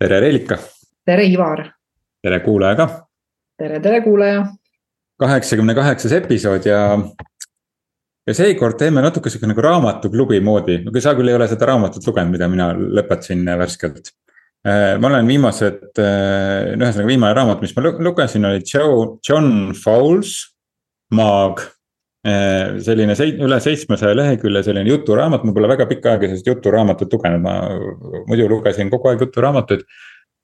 tere, Reelika. tere, Ivar. tere, kuulaja ka. tere, tere, kuulaja. kaheksakümne kaheksas episood ja, ja seekord teeme natuke sihuke nagu raamatuklubi moodi, no sa küll ei ole seda raamatut lugenud, mida mina lõpetasin värskelt. Äh, ma olen viimased, äh, ühesõnaga viimane raamat, mis ma lugesin, oli Joe, John Fowles, Maag äh, selline seit-, üle seitsmesaja lehekülje selline juturaamat, ma pole väga pikka aega sellist juturaamatut lugenud, ma muidu lugesin kogu aeg juturaamatuid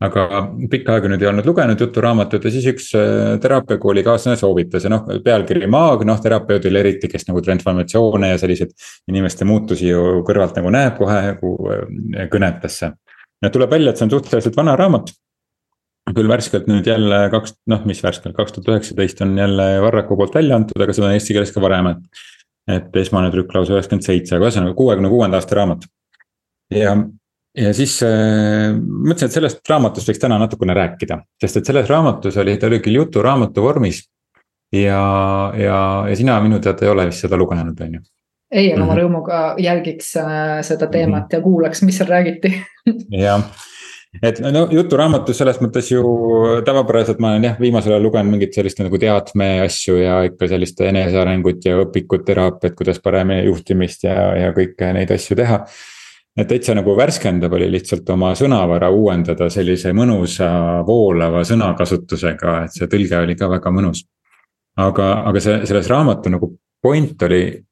aga pikka aega nüüd ei olnud lugenud juturaamatut ja siis üks äh, teraapiakooli kaaslane soovitas ja noh, pealkiri maag, noh terapeudil eriti, kes nagu transformatsioone ja selliseid inimeste muutusi ju kõrvalt nagu näeb kohe nagu äh, kõnetesse. ja tuleb välja, et see on suhteliselt vana raamat. Küll värskelt nüüd jälle kaks, noh, mis värskelt, kaks tuhat üheksateist on jälle Varraku poolt välja antud, aga seda on eesti keeles ka varem, et. et esmane trükk lausa üheksakümmend seitse, aga ühesõnaga kuuekümne kuuenda aasta raamat. ja ja siis äh, mõtlesin, et sellest raamatust võiks täna natukene rääkida, sest et selles raamatus oli, ta oli küll juturaamatu vormis. ja, ja, ja sina minu teada ei ole vist seda lugenud, on ju? ei, aga mm -hmm. ma mhm. rõõmuga jälgiks äh, seda teemat mm -hmm. ja kuulaks, mis seal räägiti jah, et no juturaamatus selles mõttes ju tavapäraselt ma olen jah, viimasel ajal lugenud mingit sellist nagu teadme asju ja ikka sellist enesearengut ja õpikut, teraapiat, kuidas paremini juhtimist ja, ja kõike neid asju teha et täitsa nagu värskendav oli lihtsalt oma sõnavara uuendada sellise mõnusa voolava sõnakasutusega, et see tõlge oli ka väga mõnus. aga, aga see, selles raamatu nagu point oli.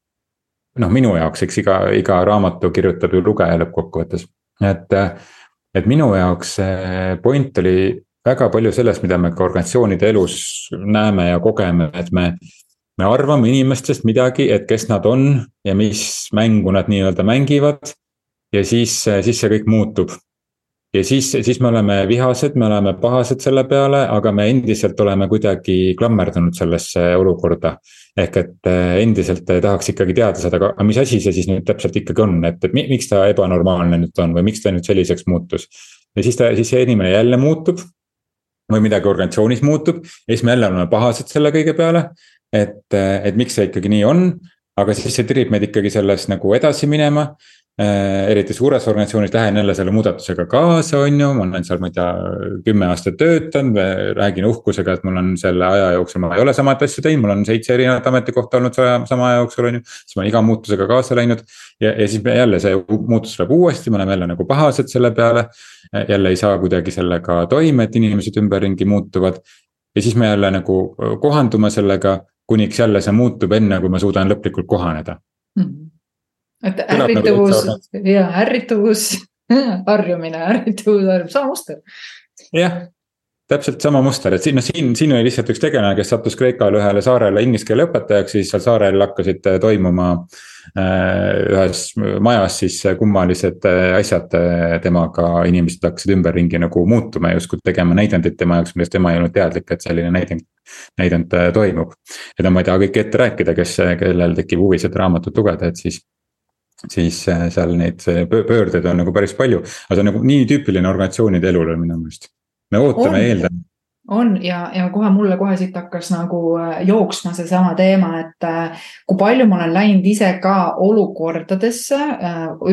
noh, minu jaoks, eks iga, iga raamatu kirjutab ju lugeja lõppkokkuvõttes, et. Et minu jaoks see point oli väga palju sellest, mida me ka organisatsioonide elus näeme ja kogeme, et me me arvame inimestest midagi, et kes nad on ja mis mängu nad nii-öelda mängivad ja siis, siis see kõik muutub. Ja siis, siis me oleme vihased, me oleme pahased selle peale, aga me endiselt oleme kuidagi klammerdunud sellesse olukorda. ehk et eh, endiselt tahaks ikkagi teada saada, aga mis asi see siis nüüd täpselt ikkagi on, et, et miks ta ebanormaalne nüüd on või miks ta nüüd selliseks muutus. ja siis ta, siis see inimene jälle muutub või midagi organisatsioonis muutub ja siis me jälle oleme pahased selle kõige peale. et, et miks see ikkagi nii on, aga siis see tirib meid ikkagi selles nagu edasi minema eriti suures organisatsioonis lähen jälle selle muudatusega kaasa, on ju, ma olen seal, ma ei tea, kümme aastat töötanud, räägin uhkusega, et mul on selle aja jooksul, ma ei ole samat asja teinud, mul on seitse erinevat ametikohta olnud sama, sama aja jooksul, on ju. siis ma olen iga muutusega kaasa läinud ja, ja siis jälle see muutus tuleb uuesti, me oleme jälle nagu pahased selle peale. jälle ei saa kuidagi sellega toime, et inimesed ümberringi muutuvad. ja siis me jälle nagu kohandume sellega, kuniks jälle see muutub, enne kui ma suudan lõplikult kohaneda mm. -hmm et nagu ärrituvus ja ärrituvus, harjumine, ärrituvus, harjumine, sama muster. jah, täpselt sama muster, et siin, noh siin, siin oli lihtsalt üks tegelane, kes sattus Kreekal ühele saarele inglise keele õpetajaks, siis seal saarel hakkasid äh, toimuma äh,. ühes majas siis kummalised äh, asjad äh, temaga, inimesed hakkasid ümberringi nagu muutuma ja justkui tegema näidendit tema jaoks, millest tema ei olnud teadlik, et selline näidend, näidend toimub. ja no ma ei taha kõike ette rääkida, kes, kellel tekib huvi seda raamatut lugeda, et siis siis äh, seal neid pöördeid on nagu päris palju, aga see on nagu nii tüüpiline organisatsioonide elule minu meelest. me ootame, eeldame. On ja, ja kohe mulle kohe siit hakkas nagu äh, jooksma seesama teema, et äh, kui palju ma olen läinud ise ka olukordadesse,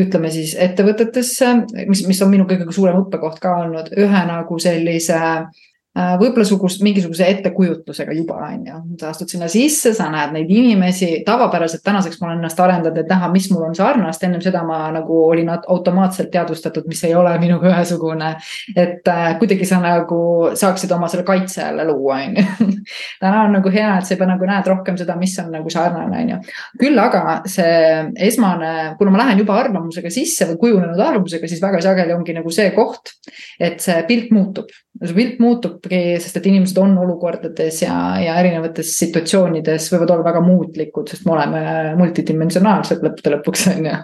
ütleme siis ettevõtetesse, mis, mis on minu kõige suurem õppekoht ka olnud, ühe nagu sellise äh, Äh, võib-olla sugust, mingisuguse ettekujutlusega juba, on ju. sa astud sinna sisse, sa näed neid inimesi, tavapäraselt tänaseks ma olen ennast arendanud, et näha, mis mul on sarnast, ennem seda ma nagu olin automaatselt teadvustatud, mis ei ole minuga ühesugune. et äh, kuidagi sa nagu saaksid oma selle kaitse jälle luua, on ju. täna on nagu hea, et sa juba nagu näed rohkem seda, mis on nagu sarnane, on ju. küll aga see esmane, kuna ma lähen juba arvamusega sisse või kujunenud arvamusega, siis väga sageli ongi nagu see koht, et see pilt muutub. See pilt muutub muutubki, sest et inimesed on olukordades ja, ja erinevates situatsioonides võivad olla väga muutlikud, sest me oleme multidimensionaalsed lõppude lõpuks on ju.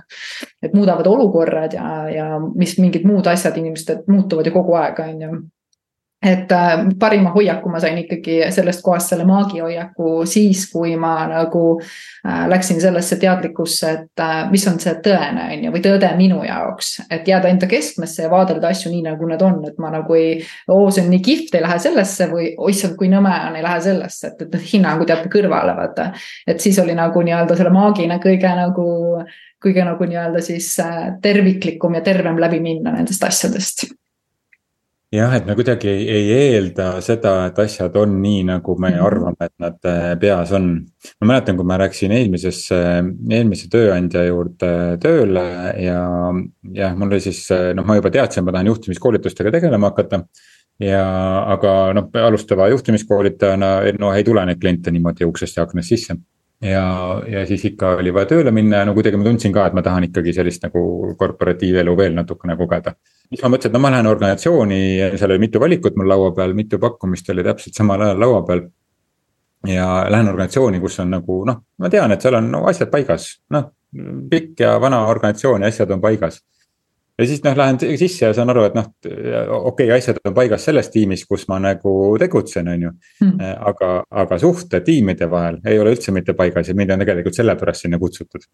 et muudavad olukorrad ja, ja mis mingid muud asjad inimesed muutuvad ju kogu aeg, on ju et äh, parima hoiaku ma sain ikkagi sellest kohast selle maagihoiaku siis, kui ma nagu äh, läksin sellesse teadlikkusse, et äh, mis on see tõene, on ju, või tõde minu jaoks. et jääda enda keskmesse ja vaadelda asju nii, nagu need on, et ma nagu ei, oo, see on nii kihvt, ei lähe sellesse või issand, kui nõme on, ei lähe sellesse, et, et hinnangud jätta kõrvale, vaata. et siis oli nagu nii-öelda selle maagina kõige nagu, kõige nagu nii-öelda siis terviklikum ja tervem läbi minna nendest asjadest jah, et me kuidagi ei, ei eelda seda, et asjad on nii, nagu me -hmm. arvame, et nad äh, peas on. ma mäletan, kui ma läksin eelmisesse, eelmise tööandja juurde tööle ja, jah, mul oli siis noh, ma juba teadsin, ma tahan juhtimiskoolitustega tegelema hakata. ja, aga noh, alustava juhtimiskoolitajana no ei tule neid kliente niimoodi uksest ja aknast sisse ja, ja siis ikka oli vaja tööle minna ja no kuidagi ma tundsin ka, et ma tahan ikkagi sellist nagu korporatiivelu veel natukene kogeda. siis ma mõtlesin, et no ma lähen organisatsiooni, seal oli mitu valikut mul laua peal, mitu pakkumist oli täpselt samal ajal laua peal. ja lähen organisatsiooni, kus on nagu noh, ma tean, et seal on no, asjad paigas, noh pikk ja vana organisatsioon ja asjad on paigas ja siis noh, lähen sisse ja saan aru, et noh, okei okay,, asjad on paigas selles tiimis, kus ma nagu tegutsen, on ju hmm.. aga, aga suhted tiimide vahel ei ole üldse mitte paigas ja mind on tegelikult sellepärast sinna kutsutud.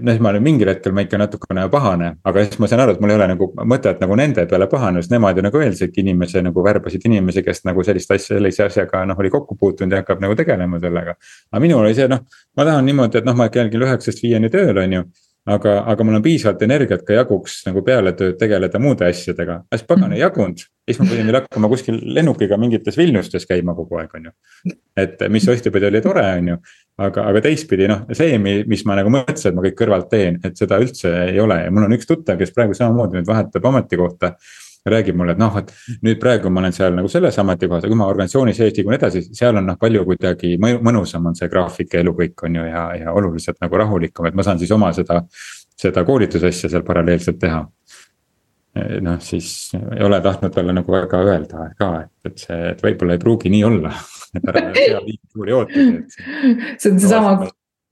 no siis ma olin mingil hetkel ma ikka natukene pahane, aga siis ma sain aru, et mul ei ole nagu mõtet nagu nende peale pahane, sest nemad ju nagu eeldasidki inimese nagu värbasid inimesi, kes nagu sellist asja, sellise asjaga noh, oli kokku puutunud ja hakkab nagu tegelema sellega. aga minul oli see noh, ma tahan niimoodi, et noh, ma kell üheksast viieni tööl, on ju aga, aga mul on piisavalt energiat ka jaguks nagu peale tööd tegeleda muude asjadega, siis pagan ei jagunud. siis ma pidin veel hakkama kuskil lennukiga mingites Vilniustes käima kogu aeg, on ju. et mis ühtepidi oli tore, on ju. aga, aga teistpidi noh, see, mis ma nagu mõtlesin, et ma kõik kõrvalt teen, et seda üldse ei ole ja mul on üks tuttav, kes praegu samamoodi nüüd vahetab ametikohta räägib mulle, et noh, et nüüd praegu ma olen seal nagu selles ametikohas, aga kui ma organisatsiooni sees liigun edasi, seal on noh, palju kuidagi mõnusam on see graafik ja elu kõik on ju ja, ja oluliselt nagu rahulikum, et ma saan siis oma seda. seda koolitusasja seal paralleelselt teha. noh, siis ei ole tahtnud talle nagu väga öelda ka, et, et see, et võib-olla ei pruugi nii olla et ära sea liiga suuri ootusi. see on seesama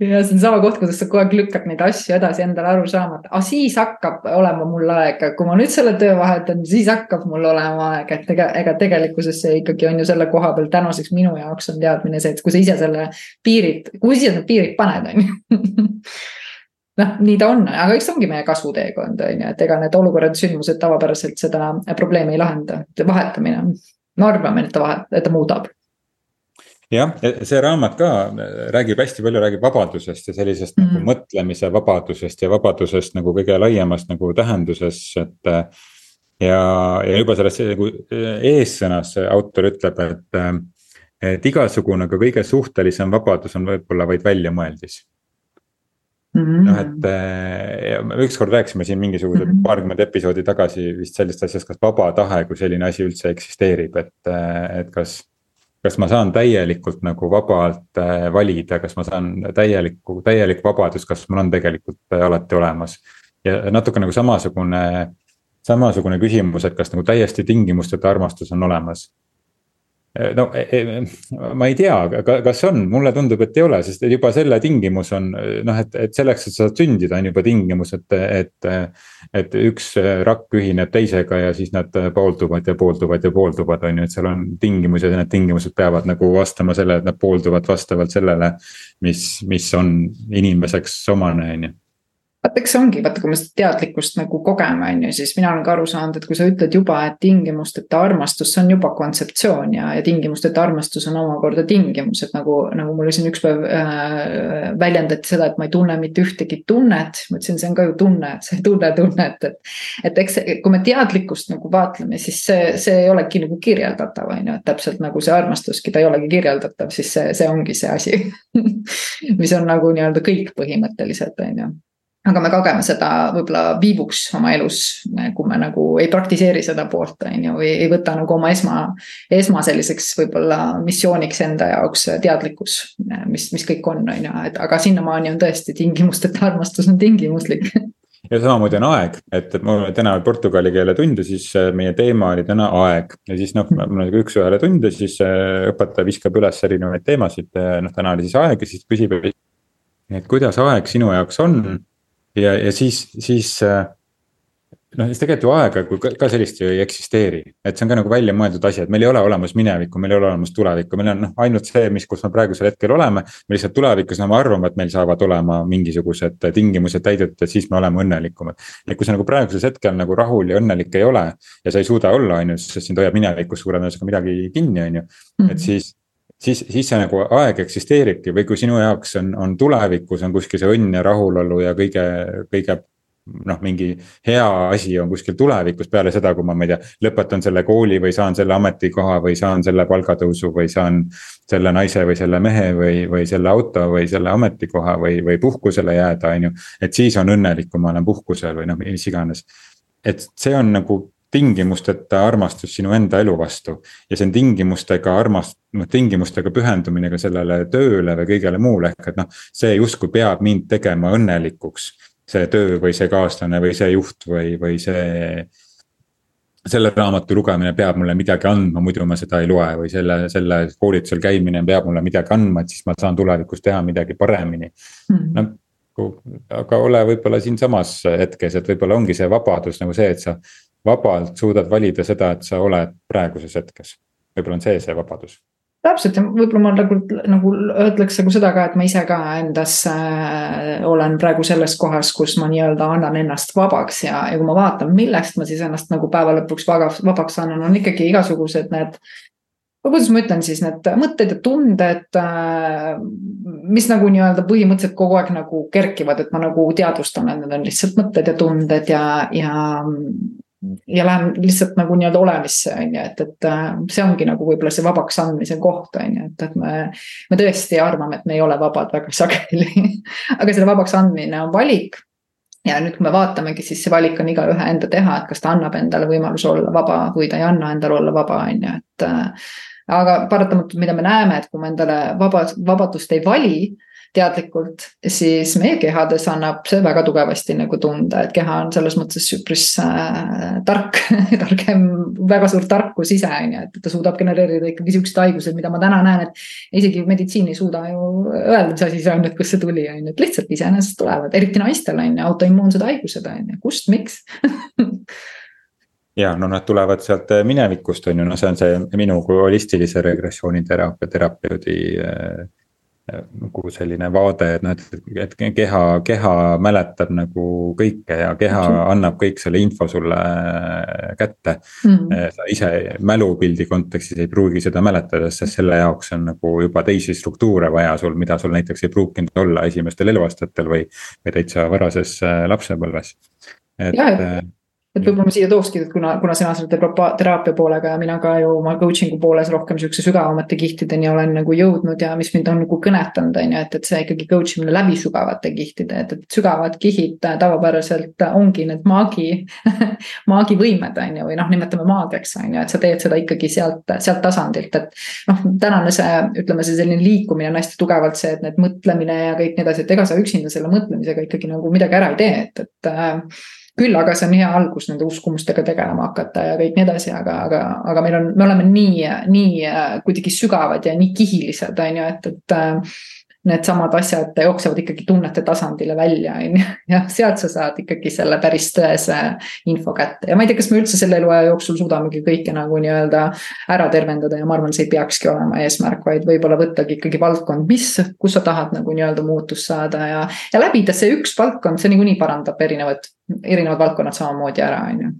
ja see on sama koht, kuidas sa kogu aeg lükkad neid asju edasi endale aru saama, et ah, siis hakkab olema mul aega, kui ma nüüd selle töö vahetan, siis hakkab mul olema aega, et ega, ega tegelikkuses see ikkagi on ju selle koha peal tänaseks minu jaoks on teadmine see, et kui sa ise selle piirid, kui ise need piirid paned, on ju. Noh, nii ta on, aga eks see ongi meie kasvuteekond, on ju, et ega need olukorrad, sündmused tavapäraselt seda probleemi ei lahenda, vahetamine. me arvame, et ta vahet-, et ta muudab jah, see raamat ka räägib hästi palju, räägib vabadusest ja sellisest mm -hmm. nagu mhm. mõtlemise vabadusest ja vabadusest nagu kõige laiemast nagu tähenduses, et. ja, ja juba selles nagu eessõnas autor ütleb, et, et igasugune, ka kõige suhtelisem vabadus on võib-olla vaid väljamõeldis Mm -hmm. noh, et ükskord rääkisime siin mingisugused mm -hmm. paarkümmend episoodi tagasi vist sellest asjast, kas vaba tahe kui selline asi üldse eksisteerib, et, et kas kas ma saan täielikult nagu vabalt äh, valida, kas ma saan täielikku, täielik vabadus, kas mul on tegelikult äh, alati olemas. ja natuke nagu samasugune, samasugune küsimus, et kas nagu täiesti tingimusteta armastus on olemas no eh, eh, ma ei tea, kas on, mulle tundub, et ei ole, sest juba selle tingimus on noh, et, et selleks, et sa saad sündida, on juba tingimus, et, et. et üks rakk ühineb teisega ja siis nad poolduvad ja poolduvad ja poolduvad, on ju, et seal on tingimused ja need tingimused peavad nagu vastama sellele, et nad poolduvad vastavalt sellele. mis, mis on inimeseks omane, on ju vaata, eks see ongi, vaata, kui me seda teadlikkust nagu kogeme, on ju, siis mina olen ka aru saanud, et kui sa ütled juba, et tingimusteta armastus, see on juba kontseptsioon ja, ja tingimusteta armastus on omakorda tingimus, et nagu, nagu mulle siin üks päev äh, väljendati seda, et ma ei tunne mitte ühtegi tunnet. ma ütlesin, see on ka ju tunne, et sa ei tunne tunnet, et. et eks, kui me teadlikkust nagu vaatleme, siis see, see ei olegi nagu kirjeldatav, on ju, et täpselt nagu see armastuski, ta ei olegi kirjeldatav, siis see, see ongi see asi mis on nagu nii-öelda kõik põhimõtteliselt, on ju aga me kogeme seda võib-olla viivuks oma elus, kui me nagu ei praktiseeri seda poolt, on ju, või ei võta nagu oma esma, esma selliseks võib-olla missiooniks enda jaoks teadlikkus, mis, mis kõik on, on ju, et aga sinnamaani on tõesti tingimusteta armastus on tingimuslik ja samamoodi on aeg, et, et mul oli täna portugali keele tund ja siis äh, meie teema oli täna aeg. ja siis noh, mul oli üks-ühele tund ja siis äh, õpetaja viskab üles erinevaid teemasid, noh täna oli siis aeg ja siis küsib. et kuidas aeg sinu jaoks on ja, ja siis, siis äh, noh, siis tegelikult ju aega kui ka sellist ju ei eksisteeri, et see on ka nagu välja mõeldud asi, et meil ei ole olemas minevikku, meil ei ole olemas tulevikku, meil on noh, ainult see, mis, kus me praegusel hetkel oleme. me lihtsalt tulevikus me arvame, et meil saavad olema mingisugused tingimused täidetud, et siis me oleme õnnelikumad. et kui sa nagu praegusel hetkel nagu rahul ja õnnelik ei ole ja sa ei suuda olla, on ju, sest sind hoiab minevikus suure tõenäosusega midagi kinni, on ju, et mhm. siis siis, siis see nagu aeg eksisteeribki või kui sinu jaoks on, on tulevikus on kuskil see õnn ja rahulolu ja kõige, kõige noh, mingi hea asi on kuskil tulevikus peale seda, kui ma, ma ei tea, lõpetan selle kooli või saan selle ametikoha või saan selle palgatõusu või saan. selle naise või selle mehe või, või selle auto või selle ametikoha või, või puhkusele jääda, on ju. et siis on õnnelik, kui ma olen puhkusel või noh, mis iganes. et see on nagu tingimusteta armastus sinu enda elu vastu. ja see on tingimustega armast-, noh tingimustega pühendumine ka sellele tööle või kõigele muule, ehk et noh, see justkui peab mind tegema õnnelikuks see töö või see kaaslane või see juht või, või see. selle raamatu lugemine peab mulle midagi andma, muidu ma seda ei loe või selle, selle koolitusel käimine peab mulle midagi andma, et siis ma saan tulevikus teha midagi paremini mm.. no aga ole võib-olla siinsamas hetkes, et võib-olla ongi see vabadus nagu see, et sa vabalt suudad valida seda, et sa oled praeguses hetkes. võib-olla on see see vabadus täpselt ja võib-olla ma nagu, nagu ütleks nagu seda ka, et ma ise ka endas äh, olen praegu selles kohas, kus ma nii-öelda annan ennast vabaks ja, ja kui ma vaatan, millest ma siis ennast nagu päeva lõpuks vabaks, vabaks annan, on ikkagi igasugused need kuidas ma ütlen siis need mõtted ja tunded, äh, mis nagu nii-öelda põhimõtteliselt kogu aeg nagu kerkivad, et ma nagu teadvustan, et need on lihtsalt mõtted ja tunded ja, ja ja lähen lihtsalt nagu nii-öelda olemisse, on ju, et, et äh, see ongi nagu võib-olla see vabaks andmise koht, on ju, et, et me. me tõesti arvame, et me ei ole vabad väga sageli aga selle vabaks andmine on valik. ja nüüd, kui me vaatamegi, siis see valik on igaühe enda teha, et kas ta annab endale võimaluse olla vaba või ta ei anna endale olla vaba, on ju, et. Äh, aga paratamatult, mida me näeme, et kui me endale vaba, vabadust ei vali teadlikult, siis meie kehades annab see väga tugevasti nagu tunda, et keha on selles mõttes üpris äh, tark targem, väga suur tarkus ise on ju, et ta suudab genereerida ikkagi siuksed haigused, mida ma täna näen, et isegi meditsiin ei suuda ju öelda, mis asi see on, et kust see tuli, on ju, et lihtsalt iseenesest tulevad, eriti naistel on ju, autoimmuunsed haigused on ju, kust, miks? Ja no nad tulevad sealt minevikust on ju, no see on see minu kui holistilise regressiooniteraapia terapeudi äh, nagu selline vaade, et noh, et, et keha, keha mäletab nagu kõike ja keha annab kõik selle info sulle kätte. Mm.. sa ise mälupildi kontekstis ei pruugi seda mäletada, sest selle jaoks on nagu juba teisi struktuure vaja sul, mida sul näiteks ei pruukinud olla esimestel eluaastatel või, või täitsa varases äh, lapsepõlves. et et võib-olla ma siia tookski, et kuna, kuna sina selle teraapia poolega ja mina ka ju oma coaching'u pooles rohkem sihukese sügavamate kihtideni olen nagu jõudnud ja mis mind on nagu kõnetanud, on ju, et, et see ikkagi coach imine läbi sügavate kihtide, et, et sügavad kihid tavapäraselt ongi need maagi maagivõimed, on ju, või noh, nimetame maagiaks, on ju, et sa teed seda ikkagi sealt, sealt tasandilt, et. noh, tänane see, ütleme see selline liikumine on hästi tugevalt see, et need mõtlemine ja kõik nii edasi, et ega sa üksinda selle mõtlemisega ikkagi nagu midagi ära ei tee, et, et küll aga see on hea algus nende uskumustega tegelema hakata ja kõik nii edasi, aga, aga, aga meil on, me oleme nii, nii äh, kuidagi sügavad ja nii kihilised, on ju, et, et äh, needsamad asjad jooksevad ikkagi tunnete tasandile välja, on ju. ja sealt sa saad ikkagi selle päris tõese info kätte ja ma ei tea, kas me üldse selle eluaja jooksul suudamegi kõike nagu nii-öelda ära tervendada ja ma arvan, see ei peakski olema eesmärk, vaid võib-olla võttagi ikkagi valdkond, mis, kus sa tahad nagu nii-öelda muutust saada ja. ja läbida see üks valdkond, see niikuinii parandab erinevad, erinevad valdkonnad samamoodi ära, on ju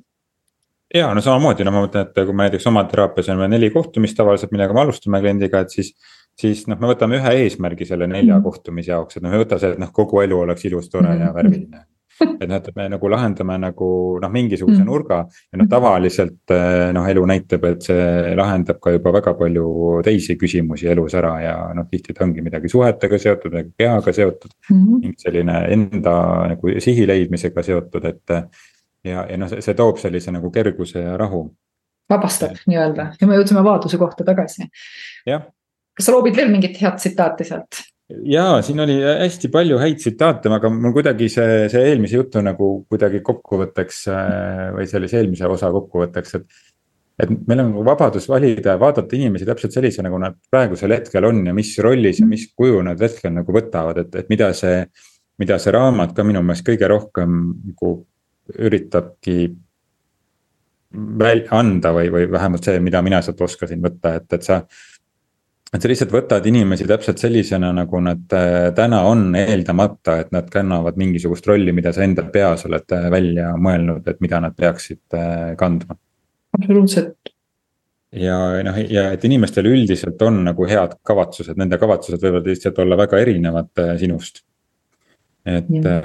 ja no samamoodi, no ma mõtlen, et kui me näiteks oma teraapias on meil neli kohtumist tavaliselt, millega me alustame kliendiga, et siis siis noh, me võtame ühe eesmärgi selle nelja mm. kohtumise jaoks, et noh, ei võta see, et noh, kogu elu oleks ilus, tore ja värviline. et noh, et me nagu lahendame nagu noh, mingisuguse mm. nurga ja noh, tavaliselt eh, noh, elu näitab, et see lahendab ka juba väga palju teisi küsimusi elus ära ja noh, tihti ta ongi midagi suhetega seotud, midagi kehaga seotud mm.. selline enda nagu sihi leidmisega seotud, et ja, ja noh, see toob sellise nagu kerguse ja rahu. vabastab nii-öelda ja me jõudsime vabaduse kohta tagasi. jah kas sa loobid veel mingit head tsitaati sealt? ja siin oli hästi palju häid tsitaate, aga mul kuidagi see, see eelmise jutu nagu kuidagi kokkuvõtteks äh, või sellise eelmise osa kokkuvõtteks, et. et meil on vabadus valida ja vaadata inimesi täpselt sellise, nagu nad praegusel hetkel on ja mis rollis ja mis kuju nad hetkel nagu võtavad, et, et mida see. mida see raamat ka minu meelest kõige rohkem nagu üritabki välja anda või, või vähemalt see, mida mina sealt oskasin võtta, et, et sa et sa lihtsalt võtad inimesi täpselt sellisena, nagu nad äh, täna on, eeldamata, et nad kannavad mingisugust rolli, mida sa enda peas oled äh, välja mõelnud, et mida nad peaksid äh, kandma. absoluutselt. ja noh, ja et inimestel üldiselt on nagu head kavatsused, nende kavatsused võivad lihtsalt olla väga erinevad sinust. et, ja,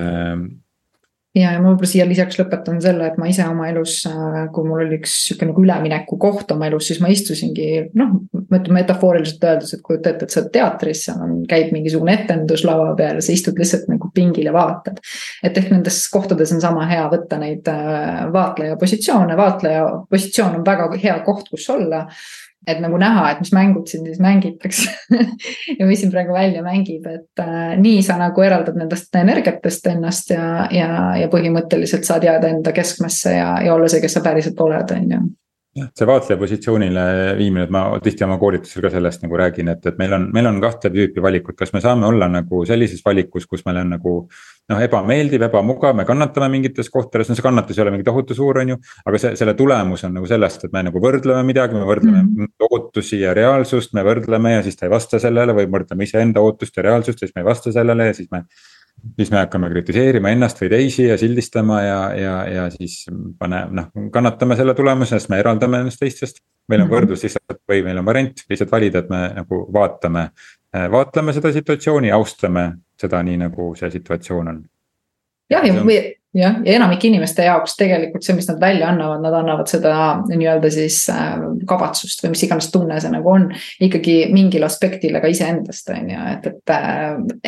ja ma võib-olla siia lisaks lõpetan selle, et ma ise oma elus, äh, kui mul oli üks sihuke nagu ülemineku koht oma elus, siis ma istusingi noh, ütlen metafooriliselt öeldes, et kujuta ette, et sa oled teatris, seal on, käib mingisugune etendus lava peal ja sa istud lihtsalt nagu pingil ja vaatad. et ehk nendes kohtades on sama hea võtta neid äh, vaatleja positsioone, vaatleja positsioon on väga hea koht, kus olla et nagu näha, et mis mängud siin siis mängitakse ja mis siin praegu välja mängib, et äh, nii sa nagu eraldad nendest energiatest ennast ja, ja, ja põhimõtteliselt saad jääda enda keskmesse ja, ja olla see, kes sa päriselt oled, on ju see vaatleja positsioonile viimine, et ma tihti oma koolitusel ka sellest nagu räägin, et, et meil on, meil on kahte tüüpi valikut, kas me saame olla nagu sellises valikus, kus meil on nagu. noh, ebameeldiv, ebamugav, me kannatame mingites kohtades, no see kannatus ei ole mingi tohutu suur, on ju. aga see, selle tulemus on nagu sellest, et me nagu võrdleme midagi, me võrdleme mm -hmm. ootusi ja reaalsust, me võrdleme ja siis ta ei vasta sellele või võrdleme iseenda ootust ja reaalsust ja siis me ei vasta sellele ja siis me siis me hakkame kritiseerima ennast või teisi ja sildistama ja, ja, ja siis pane, noh, kannatame selle tulemusena, sest me eraldame ennast teistest. meil on mhm. võrdlus lihtsalt või meil on variant lihtsalt valida, et me nagu vaatame, vaatleme seda situatsiooni, austame seda nii, nagu see situatsioon on. jah, ja, ja, jah, ja enamike inimeste jaoks tegelikult see, mis nad välja annavad, nad annavad seda nii-öelda siis äh, kabatsust või mis iganes tunne see nagu on. ikkagi mingil aspektil ka iseendast on ju, et, et äh,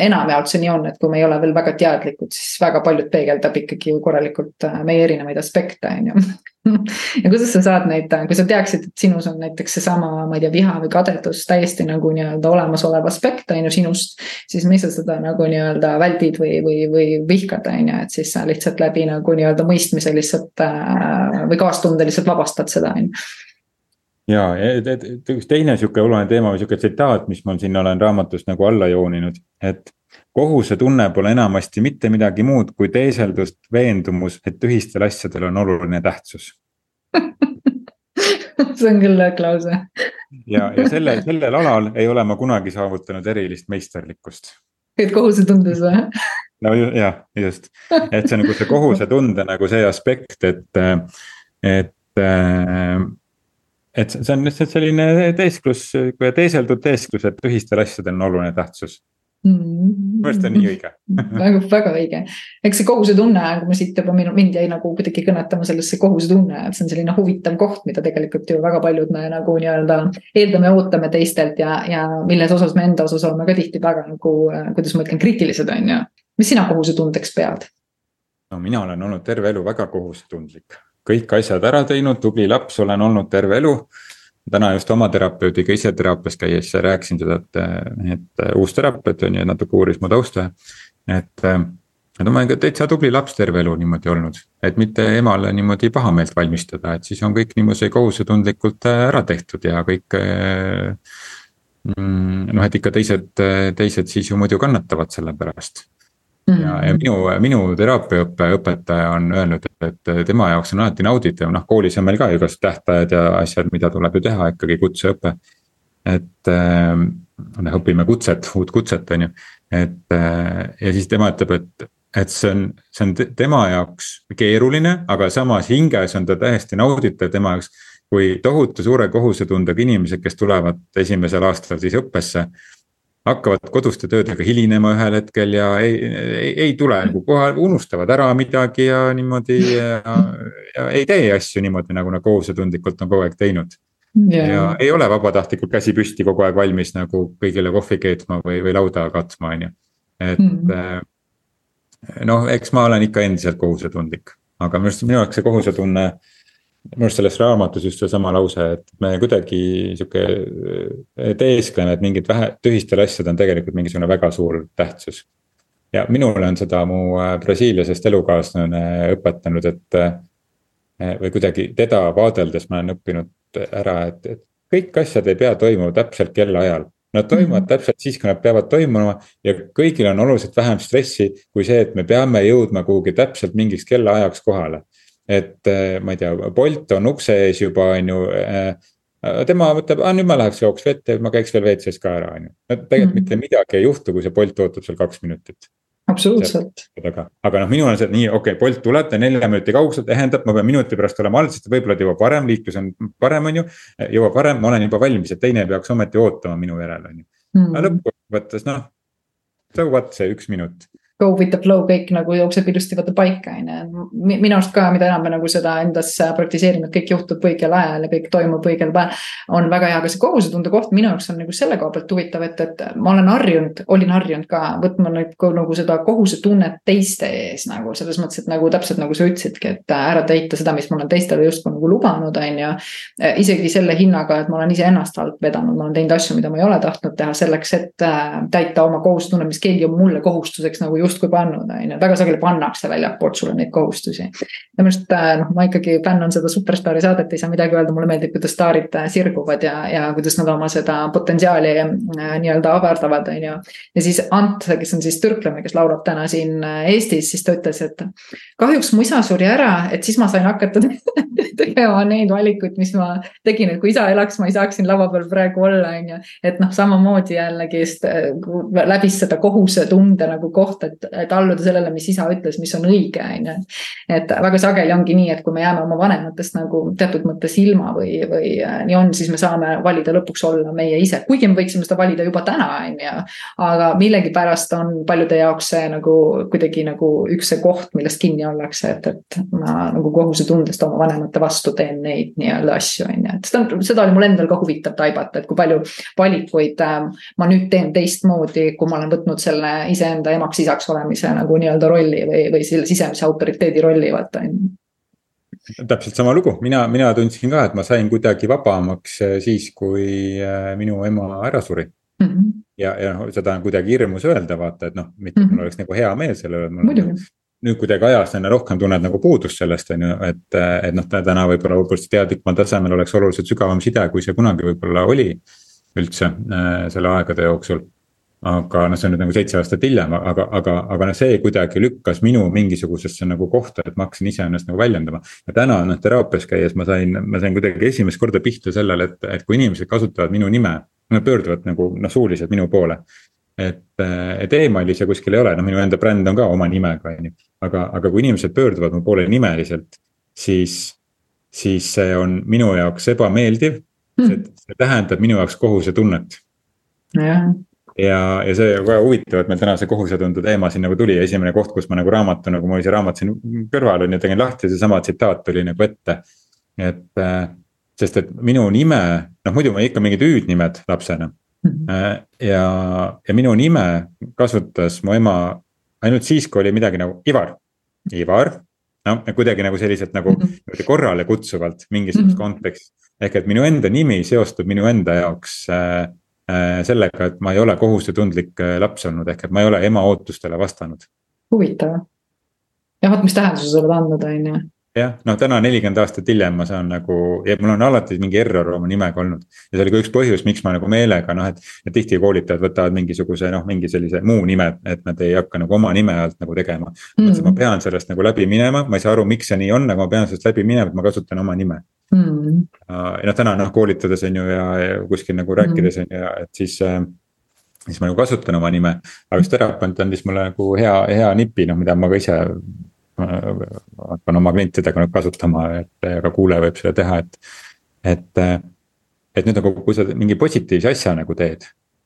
enamjaolt see nii on, et kui me ei ole veel väga teadlikud, siis väga paljud peegeldab ikkagi ju korralikult äh, meie erinevaid aspekte on ju ja kuidas sa saad neid, kui sa teaksid, et sinus on näiteks seesama, ma ei tea, viha või kadedus täiesti nagu nii-öelda olemasolev aspekt on ju sinust. siis miks sa seda nagu nii-öelda väldid või, või, või vihkad, on ju, et siis sa lihtsalt läbi nagu nii-öelda mõistmise lihtsalt äh, või kaastunde lihtsalt vabastad seda, on ju ja, üks teine sihuke oluline teema või sihuke tsitaat, mis ma siin olen raamatust nagu alla jooninud, et kohusetunne pole enamasti mitte midagi muud kui teeseldust veendumus, et ühistel asjadel on oluline tähtsus see on küll lõõk lause ja, ja selle, sellel alal ei ole ma kunagi saavutanud erilist meisterlikkust. et kohusetundes või? no jah, just, et see nagu see kohusetunde nagu see aspekt, et, et et see on lihtsalt selline teesklus, teeseldud teesklus, et ühistel asjadel on oluline tähtsus minu arust on nii õige. Väga, väga õige, eks see kohusetunne, kui me siit juba mind, mind jäi nagu kuidagi kõnetama sellesse kohusetunne, et see on selline huvitav koht, mida tegelikult ju väga paljud me nagu nii-öelda eeldame ja ootame teistelt ja, ja milles osas me enda osas oleme ka tihti väga nagu, kuidas ma ütlen, kriitilised, on ju. mis sina kohusetundeks pead? no mina olen olnud terve elu väga kohusetundlik, kõik asjad ära teinud, tubli laps olen olnud terve elu täna just oma terapeudiga ise teraapias käies rääkisin seda, et, et uus terapeut on ju, natuke uuris mu tausta. et, et ma olen ka täitsa tubli laps terve elu niimoodi olnud, et mitte emale niimoodi pahameelt valmistada, et siis on kõik niimoodi kohusetundlikult ära tehtud ja kõik. Mm, noh, et ikka teised, teised siis ju muidu kannatavad selle pärast ja, ja minu, minu teraapiaõppe õpetaja on öelnud, et tema jaoks on alati nauditav, noh koolis on meil ka igasugused tähtajad ja asjad, mida tuleb ju teha ikkagi kutseõpe. et äh, õpime kutset, uut kutset, on ju, et äh, ja siis tema ütleb, et, et see on, see on tema jaoks keeruline, aga samas hinges on ta täiesti nauditav tema jaoks. kui tohutu suure kohusetundega inimesed, kes tulevad esimesel aastal siis õppesse hakkavad koduste töödega hilinema ühel hetkel ja ei, ei, ei tule nagu kohale, unustavad ära midagi ja niimoodi ja, ja ei tee asju niimoodi, nagu nad kohusetundlikult on kogu aeg teinud. Yeah. ja ei ole vabatahtlikult käsi püsti kogu aeg valmis nagu kõigile kohvi keetma või, või lauda katma, on ju. et mm. noh, eks ma olen ikka endiselt kohusetundlik, aga minu arust, minu jaoks see kohusetunne minu arust selles raamatus just seesama lause, et me kuidagi sihuke äh, teeskleme, et mingid vähe, tühistel asjadel on tegelikult mingisugune väga suur tähtsus. ja minule on seda mu äh, Brasiiliasest elukaaslane õpetanud, et. Äh, või kuidagi teda vaadeldes ma olen õppinud ära, et, et kõik asjad ei pea toimuma täpselt kellaajal. Nad toimuvad -hmm. täpselt siis, kui nad peavad toimuma ja kõigil on oluliselt vähem stressi kui see, et me peame jõudma kuhugi täpselt mingiks kellaajaks kohale et äh, ma ei tea, Bolt on ukse ees juba, on ju äh, tema mõtleb, aa nüüd ma läheks jooks vette, ma käiks veel WC-s ka ära, on ju. no tegelikult mm -hmm. mitte midagi ei juhtu, kui see Bolt ootab seal kaks minutit. absoluutselt. aga, aga noh, minul on see nii, okei okay,, Bolt tuleb, ta nelja minuti kaugusel tähendab, ma pean minuti pärast olema all, sest võib-olla ta jõuab varem, liiklus on parem, on ju. jõuab varem, ma olen juba valmis, et teine peaks ometi ootama minu järel, on ju. aga mhm. lõppkokkuvõttes noh, so what see üks minut go with the flow kõik nagu jookseb ilusti vaata paika, on ju. minu arust ka, mida enam me nagu seda endas praktiseerime, et kõik juhtub õigel ajal ja kõik toimub õigel päeval. on väga hea, aga see kohusetunde koht minu jaoks on nagu selle koha pealt huvitav, et, et ma olen harjunud, olin harjunud ka võtma nagu, nagu seda kohusetunnet teiste ees nagu selles mõttes, et nagu täpselt nagu sa ütlesidki, et ära täita seda, mis ma olen teistele justkui nagu lubanud, on ju. isegi selle hinnaga, et ma olen iseennast alt vedanud, ma olen teinud asju, mida ma ei ole tahtnud teha selleks, et äh, täita oma kohusetunne, mis keegi on mulle kohustuseks nagu justkui pannud, on ju, väga sageli pannakse väljapoolt sulle neid kohustusi. ja minu arust äh, noh, ma ikkagi fännan seda Superstaari saadet, ei saa midagi öelda, mulle meeldib, kuidas staarid äh, sirguvad ja, ja kuidas nad oma seda potentsiaali äh, nii-öelda avardavad, on ju. ja siis Ant, kes on siis türklane, kes laulab täna siin Eestis, siis ta ütles, et kahjuks mu isa suri ära, et siis ma sain hakata tegema neid valikuid, mis ma tegin, et kui isa elaks, ma ei saaks siin laua peal praegu olla, on ju. et noh, samamoodi jällegi läbis seda kohusetunde nagu koht, et, et alluda sellele, mis isa ütles, mis on õige, on ju. et väga sageli ongi nii, et kui me jääme oma vanematest nagu teatud mõttes ilma või, või äh, nii on, siis me saame valida lõpuks olla meie ise, kuigi me võiksime seda valida juba täna, on ju. aga millegipärast on paljude jaoks see nagu kuidagi nagu üks see koht, millest kinni ollakse, et, et ma nagu kohusetundest oma vanemate vastu teen neid nii-öelda asju, on ju, et seda, seda oli mul endal ka huvitav taibata, et kui palju valikuid äh, ma nüüd teen teistmoodi, kui ma olen võtnud selle iseenda emaks-isaks olemise nagu nii-öelda rolli või, või selle sisemise autoriteedi rolli, vaata on ju täpselt sama lugu, mina, mina tundsin ka, et ma sain kuidagi vabamaks äh, siis, kui äh, minu ema ära suri mm. -hmm. ja, ja noh, seda on kuidagi hirmus öelda, vaata, et noh, mitte mm -hmm. mul oleks nagu hea meel selle üle. nüüd kuidagi ajas aina rohkem tunned nagu puudust sellest, on ju, et, et noh, täna võib-olla võib-olla teadlikumal tasemel oleks oluliselt sügavam side, kui see kunagi võib-olla oli üldse äh, selle aegade jooksul aga noh, see on nüüd nagu seitse aastat hiljem, aga, aga, aga noh, see kuidagi lükkas minu mingisugusesse nagu kohta, et ma hakkasin iseennast nagu väljendama. ja täna noh, teraapias käies ma sain, ma sain kuidagi esimest korda pihta sellele, et, et kui inimesed kasutavad minu nime. Nad pöörduvad nagu noh, suuliselt minu poole. et, et email'is ja kuskil ei ole, noh minu enda bränd on ka oma nimega, on ju. aga, aga kui inimesed pöörduvad mu poole nimeliselt, siis, siis see on minu jaoks ebameeldiv. see, hmm. see tähendab minu jaoks kohusetunnet. jah ja, ja see väga huvitav, et meil täna see kohusetunde teema siin nagu tuli, esimene koht, kus ma nagu raamatu, nagu mul oli see raamat siin kõrval on ju, tegin lahti ja seesama tsitaat tuli nagu ette. et äh, sest, et minu nime, noh muidu ma ikka mingid hüüdnimed lapsena mm. -hmm. ja, ja minu nime kasutas mu ema ainult siis, kui oli midagi nagu Ivar, Ivar. noh, kuidagi nagu selliselt nagu mm -hmm. korrale kutsuvalt mingisuguses mm -hmm. kontekstis. ehk et minu enda nimi seostub minu enda jaoks äh, Äh, sellega, et ma ei ole kohusetundlik äh, laps olnud, ehk et ma ei ole ema ootustele vastanud. huvitav. jah, vot mis tähenduse sa oled andnud, on ju jah, noh täna nelikümmend aastat hiljem ma saan nagu ja mul on alati mingi error oma nimega olnud. ja see oli ka üks põhjus, miks ma nagu meelega noh, et, et tihti koolitajad võtavad mingisuguse noh, mingi sellise muu nime, et nad ei hakka nagu oma nime alt nagu tegema. Mm.. mõtlesin, ma pean sellest nagu läbi minema, ma ei saa aru, miks see nii on, aga ma pean sellest läbi minema, et ma kasutan oma nime. Mm.. ja noh, täna noh koolitades on ju ja, ja kuskil nagu rääkides mm. on ju, et siis äh, siis ma nagu kasutan oma nime, aga üks terapeut andis mulle nagu hea, hea nipi, noh, mida ma ka ise hakkan oma klientidega nüüd kasutama, et ka kuulaja võib seda teha, et. et, et nüüd nagu, kui sa mingi positiivse asja nagu teed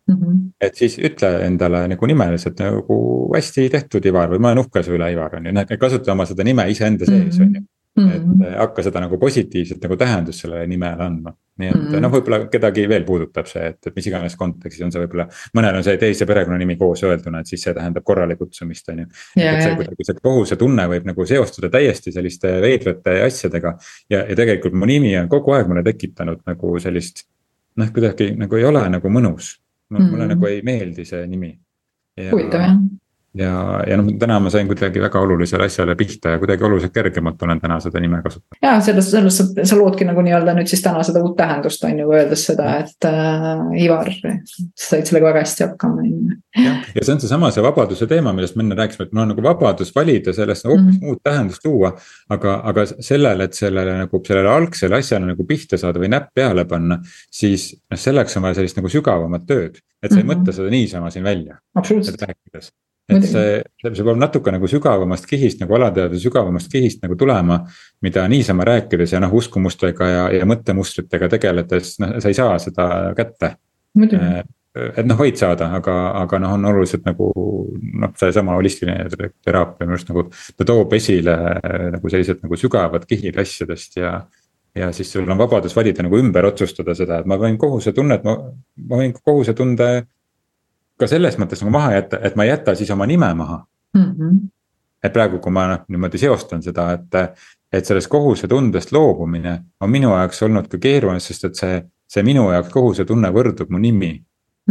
mm. -hmm. et siis ütle endale nagu nimeliselt nagu hästi tehtud, Ivar, või ma olen uhke su üle, Ivar, on ju, kasuta oma seda nime iseenda sees, on ju Mm -hmm. et mhm. Eh, hakka seda nagu positiivset nagu tähendust sellele nimele andma. nii et mm -hmm. noh, võib-olla kedagi veel puudutab see, et, et mis iganes kontekstis on see võib-olla. mõnel on see teise perekonnanimi koos öelduna, et siis see tähendab korrale kutsumist, on ju. et see kuidagi see kohusetunne võib nagu seostuda täiesti selliste veidrate asjadega. ja, ja tegelikult mu nimi on kogu aeg mulle tekitanud nagu sellist. noh, kuidagi nagu ei ole nagu mõnus. mulle mm -hmm. nagu ei meeldi see nimi. huvitav jah ja, ja noh, täna ma sain kuidagi väga olulisele asjale pihta ja kuidagi oluliselt kergemalt olen täna seda nime kasutanud. ja selles, selles sa, sa loodki nagu nii-öelda nüüd siis täna seda uut tähendust on ju, öeldes seda, et äh, Ivar, sa said sellega väga hästi hakkama, on ju. jah, ja see on seesama, see vabaduse teema, millest me enne rääkisime, et mul on nagu vabadus valida sellest nagu hoopis mm -hmm. uut tähendust luua. aga, aga sellele, et sellele nagu sellele algsele asjale nagu pihta saada või näpp peale panna, siis noh, selleks on vaja sellist nagu sügavamat tööd. et sa ei mm -hmm. mõtle seda niisama siin välja. absoluutselt et see, see peab natuke nagu sügavamast kihist nagu alateadvuse sügavamast kihist nagu tulema. mida niisama rääkides ja noh, uskumustega ja, ja mõttemustritega tegeledes, noh, sa ei saa seda kätte. Äh, et noh, võid saada, aga, aga noh, on oluliselt nagu noh, seesama holistiline teraapia minu arust nagu. ta toob esile nagu sellised nagu sügavad kihid asjadest ja. ja siis sul on vabadus valida nagu ümber otsustada seda, et ma võin kohusetunnet, ma, ma võin kohusetunde. Ka selles mõttes nagu maha jätta, et ma ei jäta siis oma nime maha mm. -hmm. et praegu, kui ma noh, niimoodi seostan seda, et, et sellest kohusetundest loobumine on minu jaoks olnud ka keeruline, sest et see see minu jaoks kohusetunne võrdub mu nimi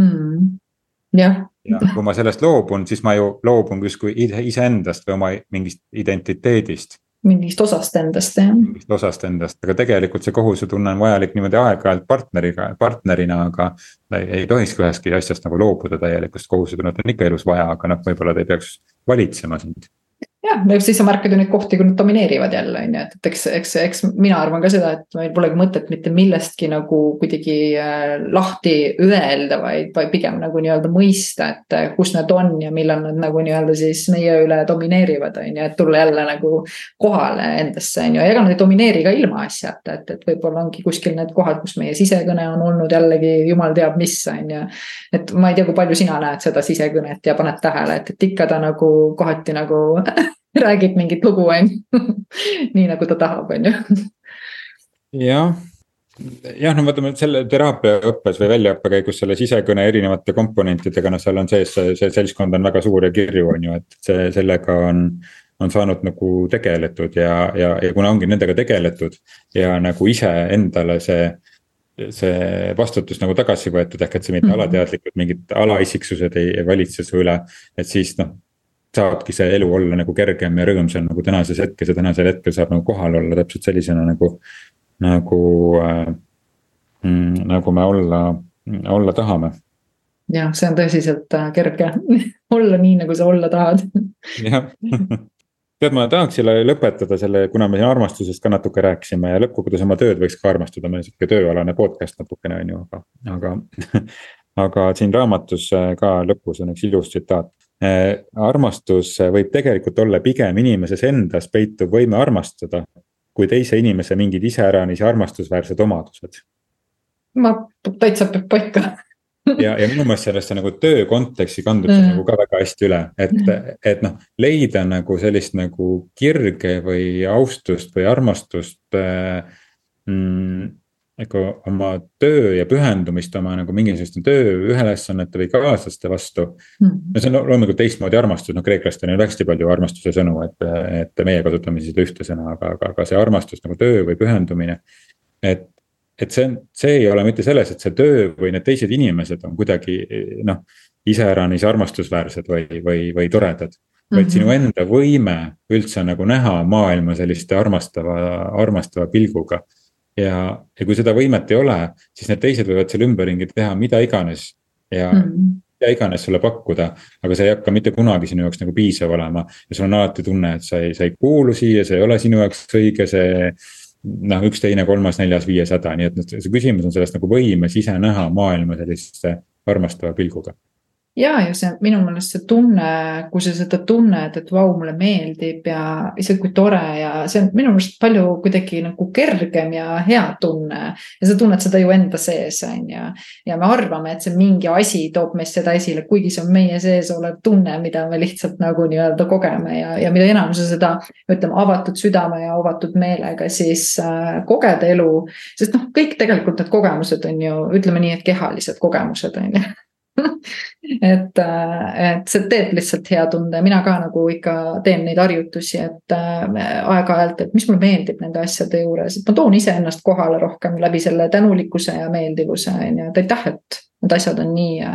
mm.. jah. ja kui ma sellest loobun, siis ma ju loobun justkui iseendast või oma mingist identiteedist. Mingist osast endast jah. mingist osast endast, aga tegelikult see kohusetunne on vajalik niimoodi aeg-ajalt partneriga, partnerina, aga. ei, tohikski ühestki asjast nagu loobuda täielikust kohusetunnet on ikka elus vaja, aga noh, võib-olla ta ei peaks valitsema sind jah, siis sa märkad ju neid kohti, kui nad domineerivad jälle on ju, et, et eks, eks, eks mina arvan ka seda, et meil polegi mõtet mitte millestki nagu kuidagi äh, lahti öelda, vaid, vaid pigem nagu nii-öelda mõista, et äh, kus need on ja millal nad nagu nii-öelda siis meie üle domineerivad, on ju, et tulla jälle nagu kohale endasse, on ju, ega nad ei domineeri ka ilmaasjata, et, et võib-olla ongi kuskil need kohad, kus meie sisekõne on olnud jällegi jumal teab mis, on ju. et ma ei tea, kui palju sina näed seda sisekõnet ja paned tähele, et, et ikka ta nagu kohati nagu räägib mingit lugu, on ju. nii nagu ta tahab, on ju. jah, jah, no vaatame selle teraapiaõppes või väljaõppe käigus selle sisekõne erinevate komponentidega, no seal on sees, see, see seltskond on väga suur ja kirju, on ju, et see, sellega on on saanud nagu tegeletud ja, ja, ja kuna ongi nendega tegeletud ja nagu iseendale see see vastutus nagu tagasi võetud, ehk et see mitte mm -hmm. alateadlikult mingid alaisiksused ei, ei valitse su üle. et siis noh, saabki see elu olla nagu kergem ja rõõmsam nagu tänases hetkes ja tänasel hetkel saab nagu kohal olla täpselt sellisena nagu, nagu äh,. Mm, nagu me olla, olla tahame. jah, see on tõsiselt äh, kerge olla nii, nagu sa olla tahad. jah tead, ma tahaks selle lõpetada selle, kuna me siin armastusest ka natuke rääkisime ja lõppkokkuvõttes oma tööd võiks ka armastada, meil on sihuke tööalane podcast natukene on ju, aga, aga aga siin raamatus äh, ka lõpus on üks ilus tsitaat. Äh, armastus võib tegelikult olla pigem inimeses endas peituv võime armastada, kui teise inimese mingid iseäranis armastusväärsed omadused. ma täitsa peab paika ja, ja minu meelest sellest on nagu töö konteksti kandub see mm. nagu ka väga hästi üle, et, mm. et noh, leida nagu sellist nagu kirge või austust või armastust äh, mm, nagu oma töö ja pühendumist oma nagu mingisuguste tööülesannete või kaaslaste vastu mm.. no see on loomulikult teistmoodi armastus, noh kreeklastel on hästi palju armastuse sõnu, et, et meie kasutame siis seda ühte sõna, aga, aga, aga see armastus nagu töö või pühendumine. et, et see on, see ei ole mitte selles, et see töö või need teised inimesed on kuidagi noh. iseäranis armastusväärsed või, või, või toredad vaid mm -hmm. sinu enda võime üldse nagu näha maailma selliste armastava, armastava pilguga ja, ja kui seda võimet ei ole, siis need teised võivad seal ümberringi teha mida iganes ja mm. -hmm mida iganes sulle pakkuda, aga see ei hakka mitte kunagi sinu jaoks nagu piisav olema. ja sul on alati tunne, et sa ei, sa ei kuulu siia, see ei ole sinu jaoks õige, see. noh, üks, teine, kolmas, neljas, viies, häda, nii et see küsimus on selles nagu võimes ise näha maailma sellise armastava pilguga ja, ja see minu meelest see tunne, kui sa seda tunned, et vau, mulle meeldib ja issand, kui tore ja see on minu meelest palju kuidagi nagu kergem ja hea tunne. ja sa tunned seda ju enda sees, on ju. ja me arvame, et see mingi asi toob meist seda esile, kuigi see on meie sees olev tunne, mida me lihtsalt nagu nii-öelda kogeme ja, ja mida enam sa seda ütleme, avatud südame ja avatud meelega siis äh, koged elu. sest noh, kõik tegelikult need kogemused on ju, ütleme nii, et kehalised kogemused on ju et, äh, et see teeb lihtsalt hea tunde, mina ka nagu ikka teen neid harjutusi, et äh, aeg-ajalt, et mis mulle meeldib nende asjade juures, et ma toon iseennast kohale rohkem läbi selle tänulikkuse ja meeldivuse on ju, et aitäh, et need asjad on nii ja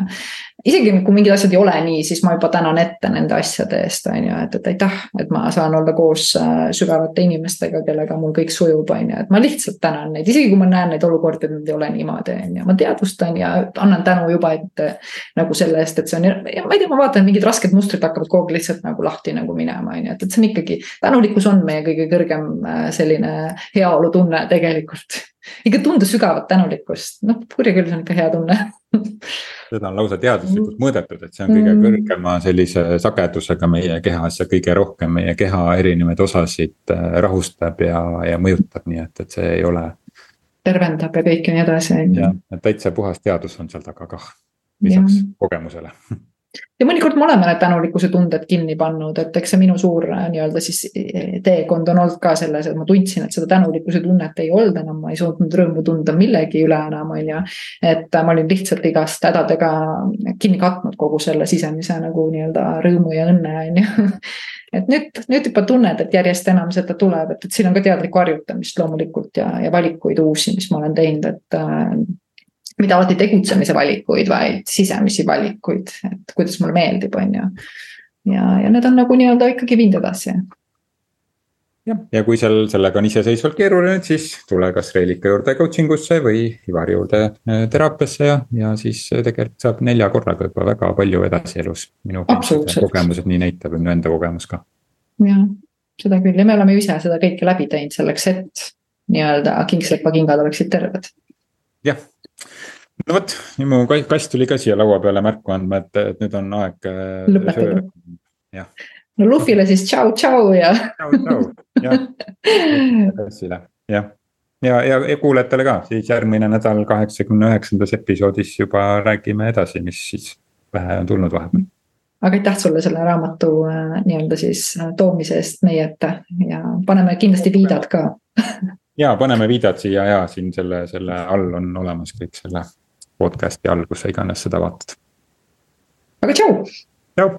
isegi kui mingid asjad ei ole nii, siis ma juba tänan ette nende asjade eest, on ju, et, et aitäh, et ma saan olla koos äh, sügavate inimestega, kellega mul kõik sujub, on ju, et ma lihtsalt tänan neid, isegi kui ma näen neid olukordi, et nad ei ole niimoodi, on ju, ma teadvustan ja annan tänu juba ette nagu selle eest, et see on, ma ei tea, ma vaatan, mingid rasked mustrid hakkavad kogu aeg lihtsalt nagu lahti nagu minema, on ju, et, et see on ikkagi, tänulikkus on meie kõige kõrgem äh, selline heaolutunne tegelikult ikka tunda sügavat tänulikkust, noh kurja küll, see on ikka hea tunne seda on lausa teaduslikult mm. mõõdetud, et see on kõige mm. kõrgema sellise sagedusega meie kehas ja kõige rohkem meie keha erinevaid osasid äh, rahustab ja, ja mõjutab, nii et, et see ei ole. tervendab ja kõik ja nii edasi, jah, et täitsa puhas teadus on seal taga kah lisaks ja. kogemusele ja mõnikord me oleme need tänulikkuse tunded kinni pannud, et eks see minu suur äh, nii-öelda siis äh, teekond on olnud ka selles, et ma tundsin, et seda tänulikkuse tunnet ei olnud enam, ma ei suutnud rõõmu tunda millegi üle enam, on ju. et ma olin lihtsalt igast hädadega kinni katnud kogu selle sisemise nagu nii-öelda rõõmu ja õnne, on ju et nüüd, nüüd juba tunned, et järjest enam seda tuleb, et, et siin on ka teadlikku harjutamist loomulikult ja, ja valikuid uusi, mis ma olen teinud, et äh, mitte alati tegutsemise valikuid, vaid sisemisi valikuid, et kuidas mulle meeldib, on ju. ja, ja need on nagu nii-öelda ikkagi viinud edasi. jah, ja kui seal sellega on iseseisvalt keeruline, siis tule kas Reelika juurde coaching usse või Ivari juurde äh, teraapiasse ja, ja siis tegelikult saab nelja korraga juba väga palju edasi elus. minu kogemused nii näitab ja minu enda kogemus ka. jah, seda küll ja me oleme ju ise seda kõike läbi teinud selleks, et nii-öelda kingslepa kingad oleksid terved. jah no vot, nüüd mu kast tuli ka siia laua peale märku andma, et, et nüüd on aeg. Äh, lõpetada. no Lufile siis tšau-tšau ja. tšau-tšau, jah. kassile, jah. ja, ja, ja kuulajatele ka, siis järgmine nädal kaheksakümne üheksandas episoodis juba räägime edasi, mis siis vähe on tulnud vahepeal aga aitäh sulle selle raamatu äh, nii-öelda siis äh, toomise eest meie ette ja paneme kindlasti viidad ka ja paneme viidad siia ja siin selle, selle all on olemas kõik selle podcast'i all, kus sa iganes seda vaatad. aga tšau. tšau.